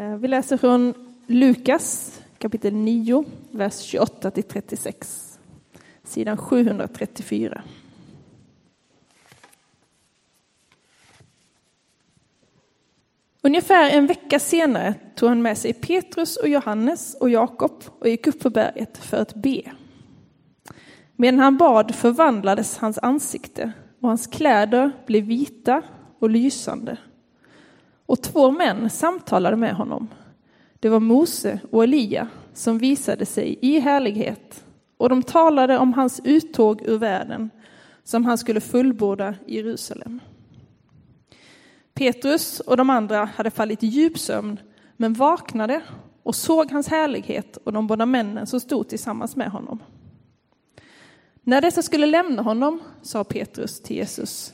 Eh, vi läser från Lukas kapitel 9, vers 28 till 36, sidan 734. Ungefär en vecka senare tog han med sig Petrus och Johannes och Jakob och gick upp på berget för att be. Medan han bad förvandlades hans ansikte och hans kläder blev vita och lysande. Och två män samtalade med honom. Det var Mose och Elia som visade sig i härlighet och de talade om hans uttåg ur världen som han skulle fullborda i Jerusalem. Petrus och de andra hade fallit i djup sömn men vaknade och såg hans härlighet och de båda männen som stod tillsammans med honom. När dessa skulle lämna honom sa Petrus till Jesus,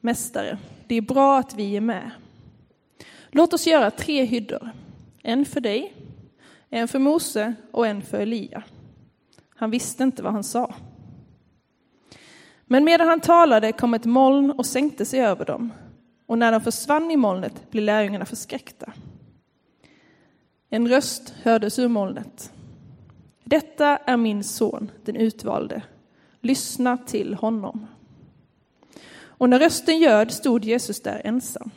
Mästare, det är bra att vi är med. Låt oss göra tre hyddor, en för dig, en för Mose och en för Elia. Han visste inte vad han sa. Men medan han talade kom ett moln och sänkte sig över dem, och när de försvann i molnet blev lärjungarna förskräckta. En röst hördes ur molnet. Detta är min son, den utvalde. Lyssna till honom. Och när rösten ljöd stod Jesus där ensam.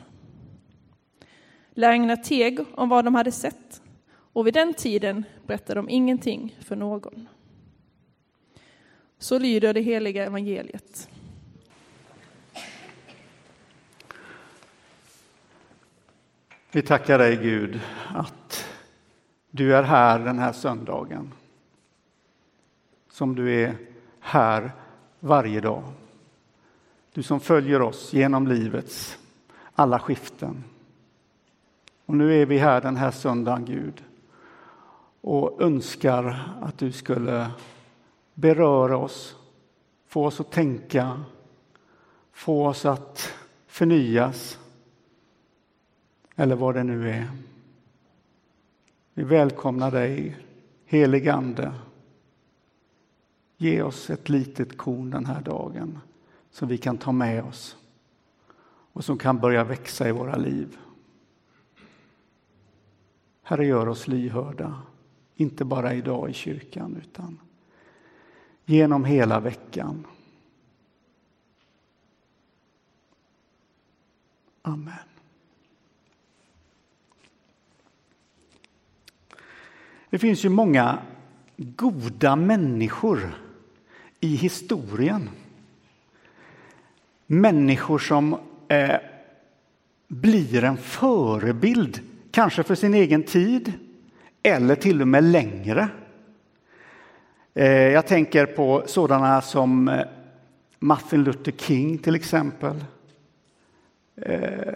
Lärjungarna teg om vad de hade sett och vid den tiden berättade de ingenting för någon. Så lyder det heliga evangeliet. Vi tackar dig Gud att du är här den här söndagen. Som du är här varje dag. Du som följer oss genom livets alla skiften. Och nu är vi här den här söndagen, Gud, och önskar att du skulle beröra oss, få oss att tänka, få oss att förnyas, eller vad det nu är. Vi välkomnar dig, helig Ande. Ge oss ett litet korn den här dagen som vi kan ta med oss och som kan börja växa i våra liv. Herre, gör oss lyhörda, inte bara idag i kyrkan utan genom hela veckan. Amen. Det finns ju många goda människor i historien. Människor som eh, blir en förebild, kanske för sin egen tid eller till och med längre. Eh, jag tänker på sådana som eh, Martin Luther King till exempel. Eh,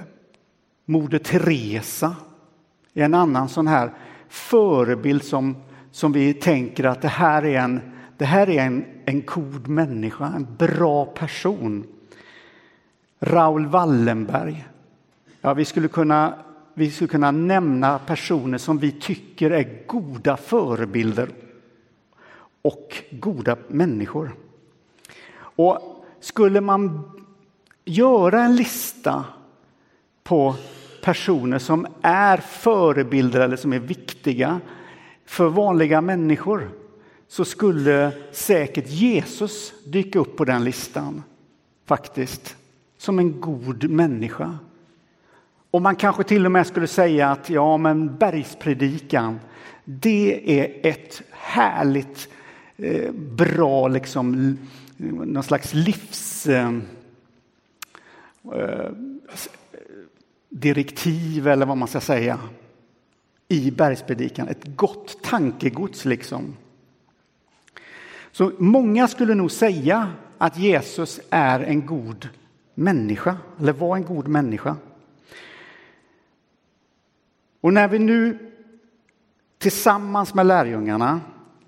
Moder Teresa är en annan sån här förebild som, som vi tänker att det här är en, det här är en, en god människa, en bra person. Raoul Wallenberg. Ja, vi, skulle kunna, vi skulle kunna nämna personer som vi tycker är goda förebilder och goda människor. Och skulle man göra en lista på personer som är förebilder eller som är viktiga för vanliga människor så skulle säkert Jesus dyka upp på den listan, faktiskt, som en god människa. Och man kanske till och med skulle säga att ja, men bergspredikan, det är ett härligt, eh, bra, liksom, någon slags livs... Eh, eh direktiv eller vad man ska säga i bergspredikan. Ett gott tankegods liksom. Så många skulle nog säga att Jesus är en god människa, eller var en god människa. Och när vi nu tillsammans med lärjungarna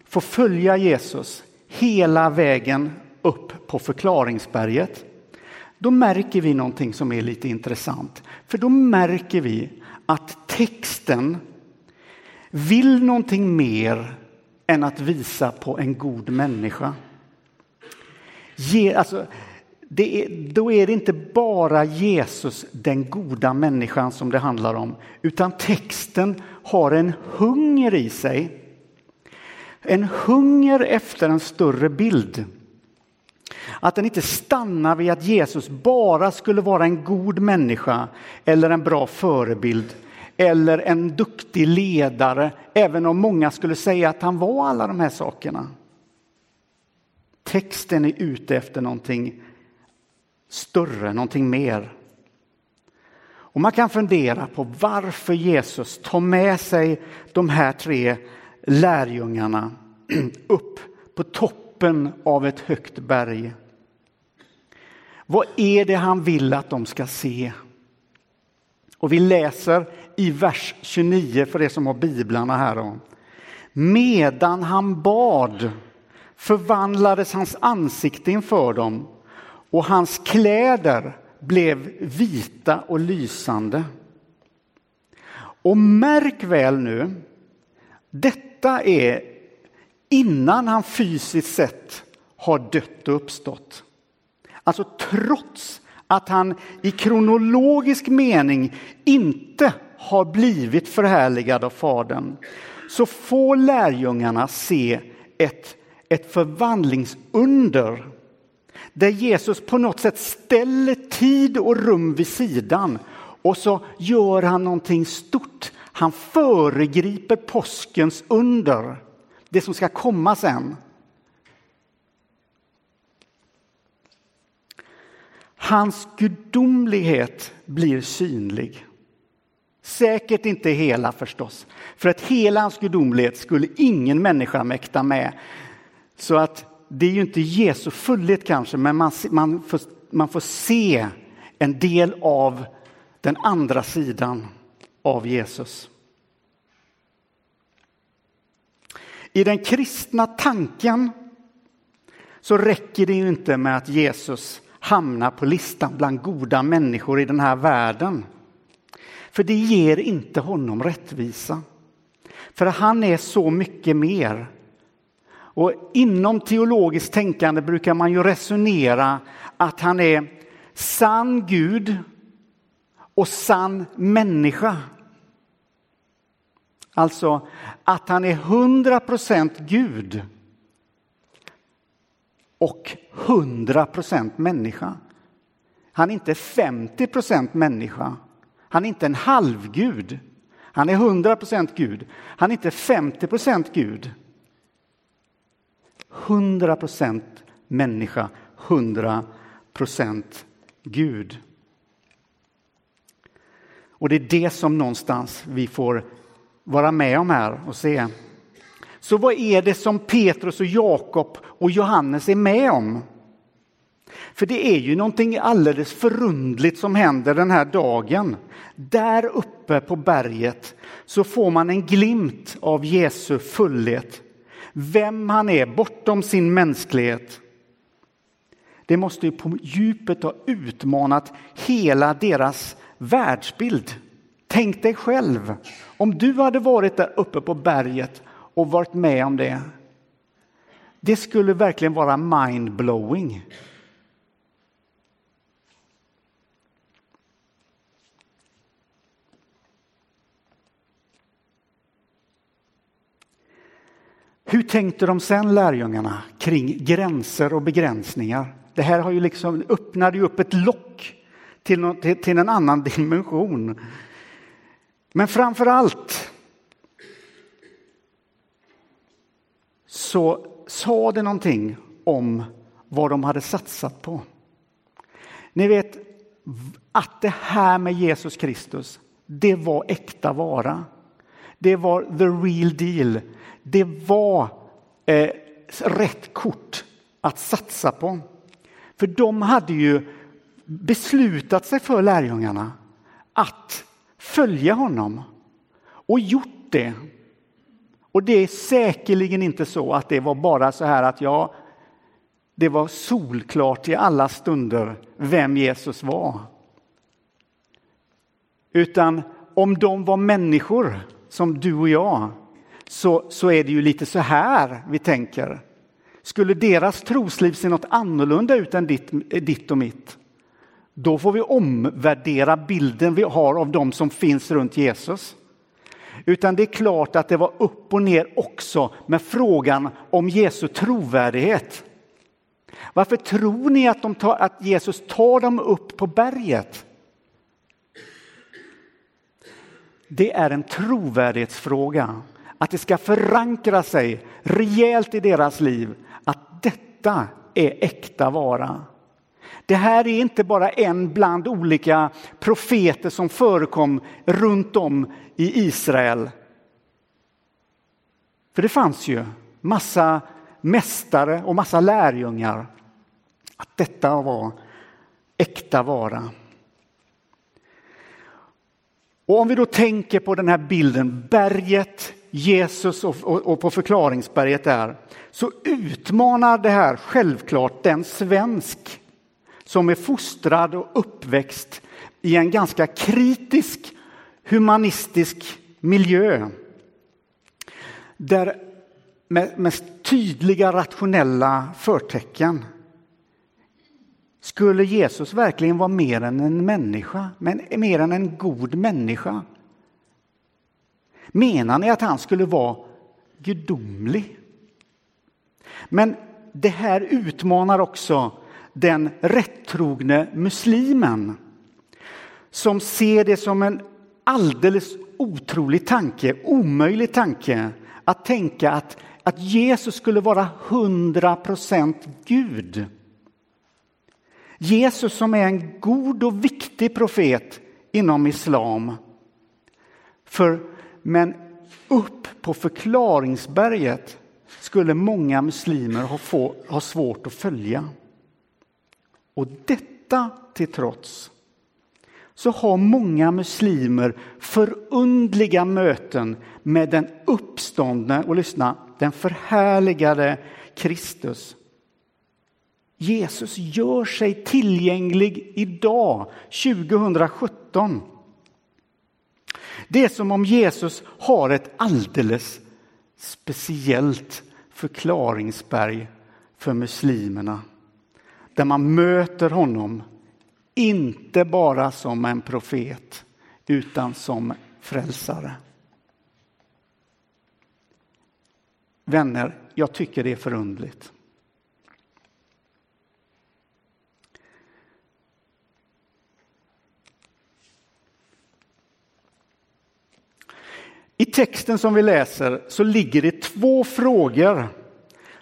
får följa Jesus hela vägen upp på förklaringsberget då märker vi någonting som är lite intressant. För då märker vi att texten vill någonting mer än att visa på en god människa. Ge, alltså, är, då är det inte bara Jesus, den goda människan, som det handlar om, utan texten har en hunger i sig. En hunger efter en större bild. Att den inte stannar vid att Jesus bara skulle vara en god människa eller en bra förebild eller en duktig ledare, även om många skulle säga att han var alla de här sakerna. Texten är ute efter någonting större, någonting mer. Och man kan fundera på varför Jesus tar med sig de här tre lärjungarna upp på toppen av ett högt berg. Vad är det han vill att de ska se? Och vi läser i vers 29 för er som har biblarna här. Då. Medan han bad förvandlades hans ansikte inför dem och hans kläder blev vita och lysande. Och märk väl nu, detta är innan han fysiskt sett har dött och uppstått. Alltså trots att han i kronologisk mening inte har blivit förhärligad av Fadern så får lärjungarna se ett, ett förvandlingsunder där Jesus på något sätt ställer tid och rum vid sidan och så gör han någonting stort. Han föregriper påskens under, det som ska komma sen. Hans gudomlighet blir synlig. Säkert inte hela förstås, för att hela hans gudomlighet skulle ingen människa mäkta med. Så att det är ju inte Jesu fullhet kanske, men man, man, får, man får se en del av den andra sidan av Jesus. I den kristna tanken så räcker det ju inte med att Jesus hamnar på listan bland goda människor i den här världen. För det ger inte honom rättvisa. För han är så mycket mer. Och inom teologiskt tänkande brukar man ju resonera att han är sann Gud och sann människa. Alltså att han är hundra procent Gud och 100 procent människa. Han är inte 50 procent människa. Han är inte en halvgud. Han är 100 procent Gud. Han är inte 50 procent Gud. 100 procent människa, 100 procent Gud. Och det är det som någonstans vi får vara med om här och se. Så vad är det som Petrus och Jakob och Johannes är med om? För det är ju någonting alldeles förundligt som händer den här dagen. Där uppe på berget så får man en glimt av Jesu fullhet. Vem han är bortom sin mänsklighet. Det måste ju på djupet ha utmanat hela deras världsbild. Tänk dig själv om du hade varit där uppe på berget och varit med om det. Det skulle verkligen vara mindblowing. Hur tänkte de sen lärjungarna kring gränser och begränsningar? Det här har ju liksom öppnade ju upp ett lock till, något, till, till en annan dimension. Men framför allt så sa det någonting om vad de hade satsat på. Ni vet att det här med Jesus Kristus, det var äkta vara. Det var the real deal. Det var eh, rätt kort att satsa på. För de hade ju beslutat sig för lärjungarna att följa honom och gjort det och det är säkerligen inte så att det var bara så här att ja, det var solklart i alla stunder vem Jesus var. Utan om de var människor som du och jag så, så är det ju lite så här vi tänker. skulle deras trosliv se något annorlunda ut än ditt, ditt och mitt, då får vi omvärdera bilden vi har av dem som finns runt Jesus. Utan det är klart att det var upp och ner också med frågan om Jesu trovärdighet. Varför tror ni att, de tar, att Jesus tar dem upp på berget? Det är en trovärdighetsfråga. Att det ska förankra sig rejält i deras liv att detta är äkta vara. Det här är inte bara en bland olika profeter som förekom runt om i Israel. För det fanns ju massa mästare och massa lärjungar. Att detta var äkta vara. Och om vi då tänker på den här bilden, berget, Jesus och, och, och, på förklaringsberget där, så utmanar det här självklart den svensk som är fostrad och uppväxt i en ganska kritisk humanistisk miljö. Där med, med tydliga rationella förtecken. Skulle Jesus verkligen vara mer än en människa, men mer än en god människa? Menar ni att han skulle vara gudomlig? Men det här utmanar också den rättrogne muslimen som ser det som en alldeles otrolig tanke, omöjlig tanke att tänka att, att Jesus skulle vara hundra procent Gud. Jesus som är en god och viktig profet inom islam. För, men upp på förklaringsberget skulle många muslimer ha, få, ha svårt att följa. Och detta till trots så har många muslimer förundliga möten med den uppståndne och lyssna, den förhärligade Kristus. Jesus gör sig tillgänglig idag, 2017. Det är som om Jesus har ett alldeles speciellt förklaringsberg för muslimerna. Där man möter honom, inte bara som en profet, utan som frälsare. Vänner, jag tycker det är förundligt. I texten som vi läser så ligger det två frågor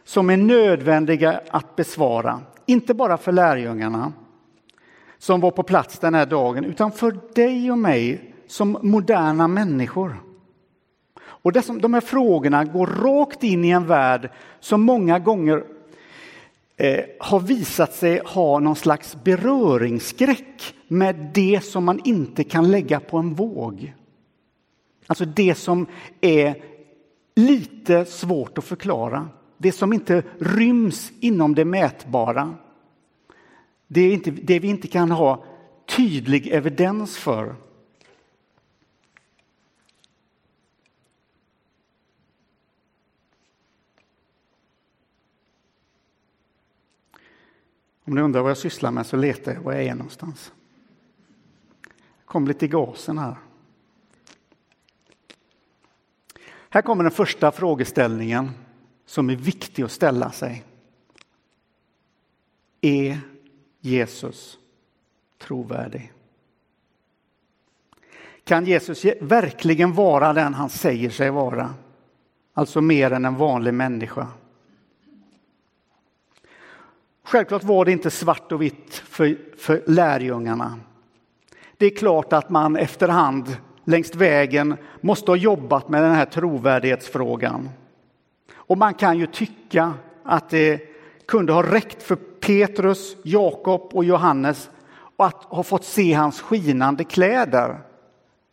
som är nödvändiga att besvara. Inte bara för lärjungarna som var på plats den här dagen, utan för dig och mig som moderna människor. Och de här frågorna går rakt in i en värld som många gånger eh, har visat sig ha någon slags beröringsskräck med det som man inte kan lägga på en våg. Alltså det som är lite svårt att förklara. Det som inte ryms inom det mätbara. Det, är inte, det vi inte kan ha tydlig evidens för. Om ni undrar vad jag sysslar med så letar jag var jag är någonstans. Jag kom lite i gasen här. Här kommer den första frågeställningen som är viktig att ställa sig. Är Jesus trovärdig? Kan Jesus verkligen vara den han säger sig vara? Alltså mer än en vanlig människa. Självklart var det inte svart och vitt för, för lärjungarna. Det är klart att man efterhand längs vägen måste ha jobbat med den här trovärdighetsfrågan. Och man kan ju tycka att det kunde ha räckt för Petrus, Jakob och Johannes att ha fått se hans skinande kläder.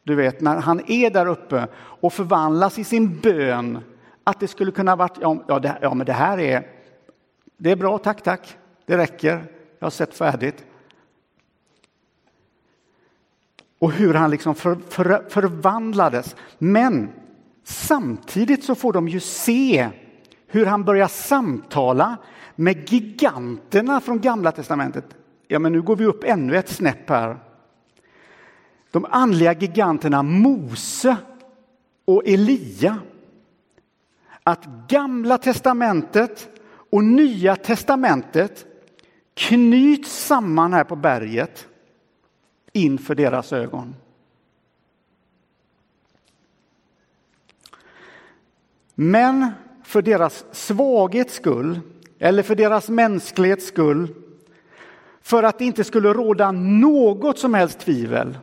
Du vet, när han är där uppe och förvandlas i sin bön, att det skulle kunna varit, ja, det, ja men det här är, det är bra, tack, tack, det räcker, jag har sett färdigt. Och hur han liksom för, för, förvandlades. Men samtidigt så får de ju se hur han börjar samtala med giganterna från Gamla testamentet. Ja, men nu går vi upp ännu ett snäpp här. De andliga giganterna Mose och Elia. Att Gamla testamentet och Nya testamentet knyts samman här på berget inför deras ögon. Men för deras svaghets skull, eller för deras mänsklighets skull, för att det inte skulle råda något som helst tvivel.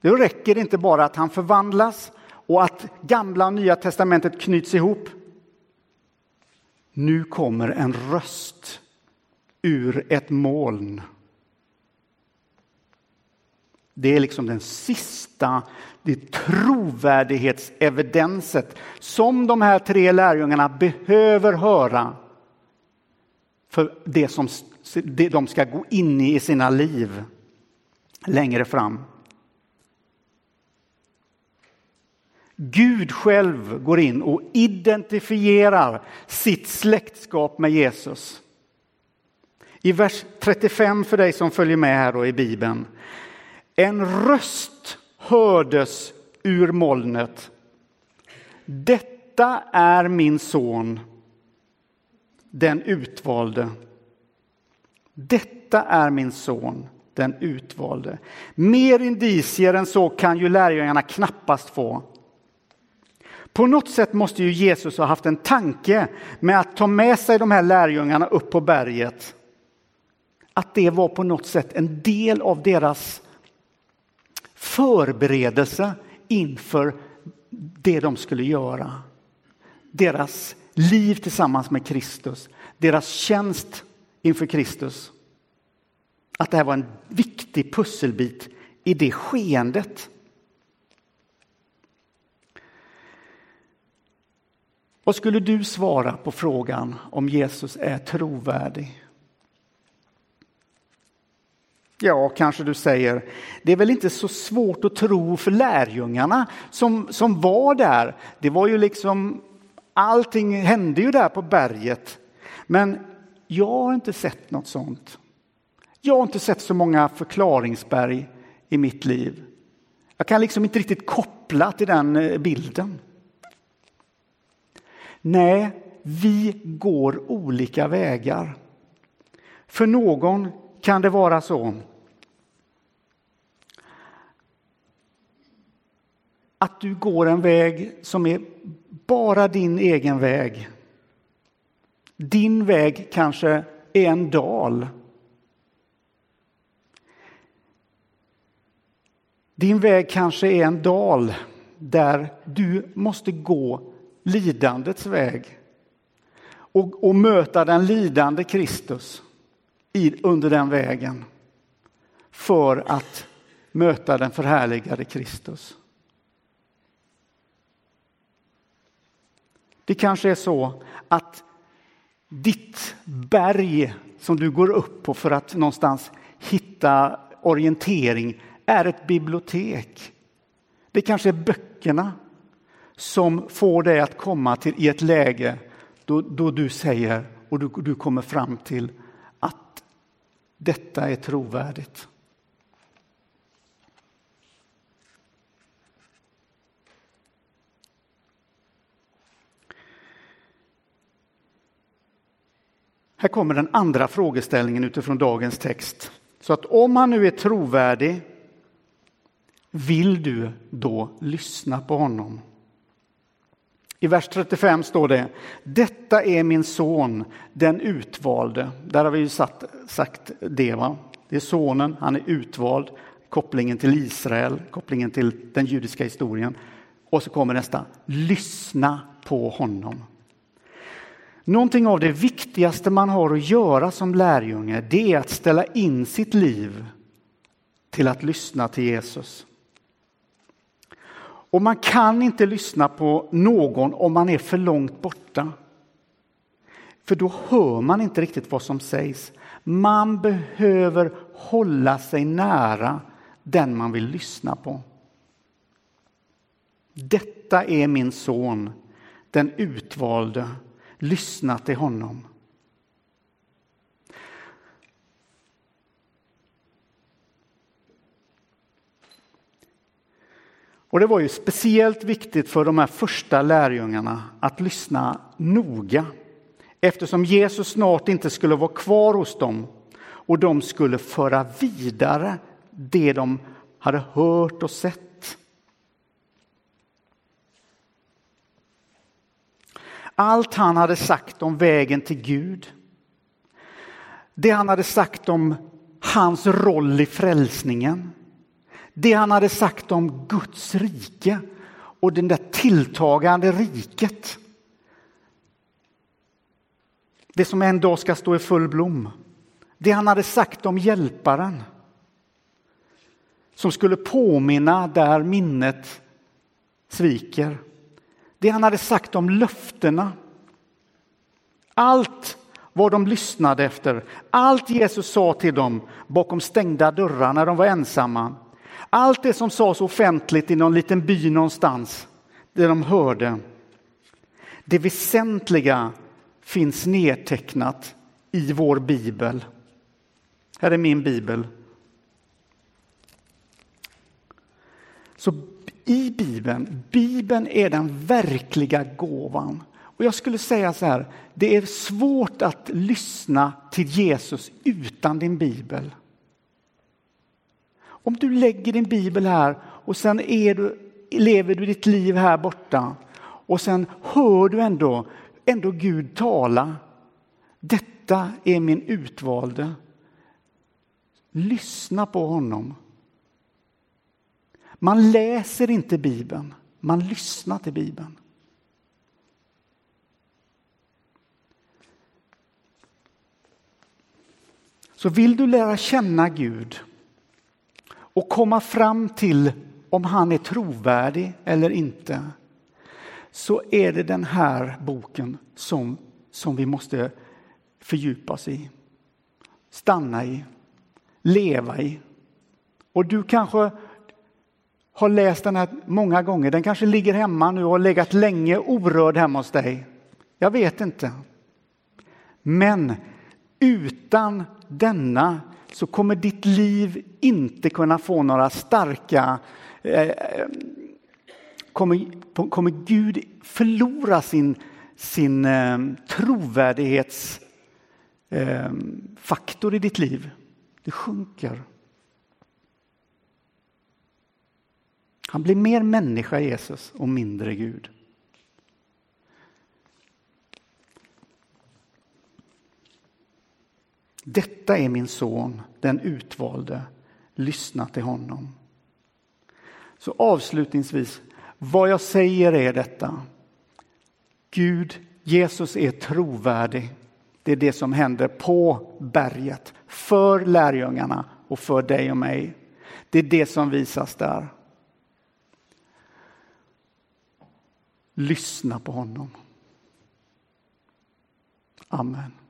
Då räcker det inte bara att han förvandlas och att gamla och nya testamentet knyts ihop. Nu kommer en röst ur ett moln. Det är liksom den sista det trovärdighetsevidenset som de här tre lärjungarna behöver höra för det som de ska gå in i i sina liv längre fram. Gud själv går in och identifierar sitt släktskap med Jesus. I vers 35 för dig som följer med här då i Bibeln. En röst hördes ur molnet. Detta är min son, den utvalde. Detta är min son, den utvalde. Mer indicier än så kan ju lärjungarna knappast få. På något sätt måste ju Jesus ha haft en tanke med att ta med sig de här lärjungarna upp på berget. Att det var på något sätt en del av deras förberedelse inför det de skulle göra. Deras liv tillsammans med Kristus, deras tjänst inför Kristus. Att det här var en viktig pusselbit i det skeendet. Vad skulle du svara på frågan om Jesus är trovärdig? Ja, kanske du säger, det är väl inte så svårt att tro för lärjungarna som, som var där. Det var ju liksom, allting hände ju där på berget. Men jag har inte sett något sånt. Jag har inte sett så många förklaringsberg i mitt liv. Jag kan liksom inte riktigt koppla till den eh, bilden. Nej, vi går olika vägar. För någon kan det vara så att du går en väg som är bara din egen väg. Din väg kanske är en dal. Din väg kanske är en dal där du måste gå lidandets väg och, och möta den lidande Kristus i, under den vägen för att möta den förhärligade Kristus. Det kanske är så att ditt berg som du går upp på för att någonstans hitta orientering är ett bibliotek. Det kanske är böckerna som får dig att komma till i ett läge då, då du säger och du, du kommer fram till att detta är trovärdigt. Här kommer den andra frågeställningen utifrån dagens text. Så att om han nu är trovärdig, vill du då lyssna på honom? I vers 35 står det, detta är min son, den utvalde. Där har vi ju satt, sagt det. Va? Det är sonen, han är utvald, kopplingen till Israel, kopplingen till den judiska historien. Och så kommer nästa, lyssna på honom. Någonting av det viktigaste man har att göra som lärjunge, det är att ställa in sitt liv till att lyssna till Jesus. Och man kan inte lyssna på någon om man är för långt borta. För då hör man inte riktigt vad som sägs. Man behöver hålla sig nära den man vill lyssna på. Detta är min son, den utvalde lyssna till honom. Och det var ju speciellt viktigt för de här första lärjungarna att lyssna noga eftersom Jesus snart inte skulle vara kvar hos dem och de skulle föra vidare det de hade hört och sett. Allt han hade sagt om vägen till Gud, det han hade sagt om hans roll i frälsningen, det han hade sagt om Guds rike och det där tilltagande riket. Det som en dag ska stå i full blom. Det han hade sagt om hjälparen. Som skulle påminna där minnet sviker. Det han hade sagt om löftena. Allt vad de lyssnade efter, allt Jesus sa till dem bakom stängda dörrar när de var ensamma. Allt det som sades offentligt i någon liten by någonstans, det de hörde. Det väsentliga finns nedtecknat i vår bibel. Här är min bibel. Så i Bibeln, Bibeln är den verkliga gåvan. Och jag skulle säga så här, det är svårt att lyssna till Jesus utan din bibel. Om du lägger din bibel här och sen är du, lever du ditt liv här borta och sen hör du ändå, ändå Gud tala. Detta är min utvalde. Lyssna på honom. Man läser inte Bibeln, man lyssnar till Bibeln. Så vill du lära känna Gud och komma fram till om han är trovärdig eller inte så är det den här boken som, som vi måste fördjupa oss i, stanna i, leva i. Och du kanske har läst den här många gånger. Den kanske ligger hemma nu och har legat länge orörd hemma hos dig. Jag vet inte. Men utan denna så kommer ditt liv inte kunna få några starka eh, eh kommer, kommer Gud förlora sin, sin eh, trovärdighetsfaktor eh, i ditt liv. Det sjunker. Han blir mer människa, Jesus, och mindre Gud. Detta är min son, den utvalde. Lyssna till honom. Så avslutningsvis, vad jag säger är detta. Gud, Jesus är trovärdig. Det är det som händer på berget för lärjungarna och för dig och mig. Det är det som visas där. Lyssna på honom. Amen.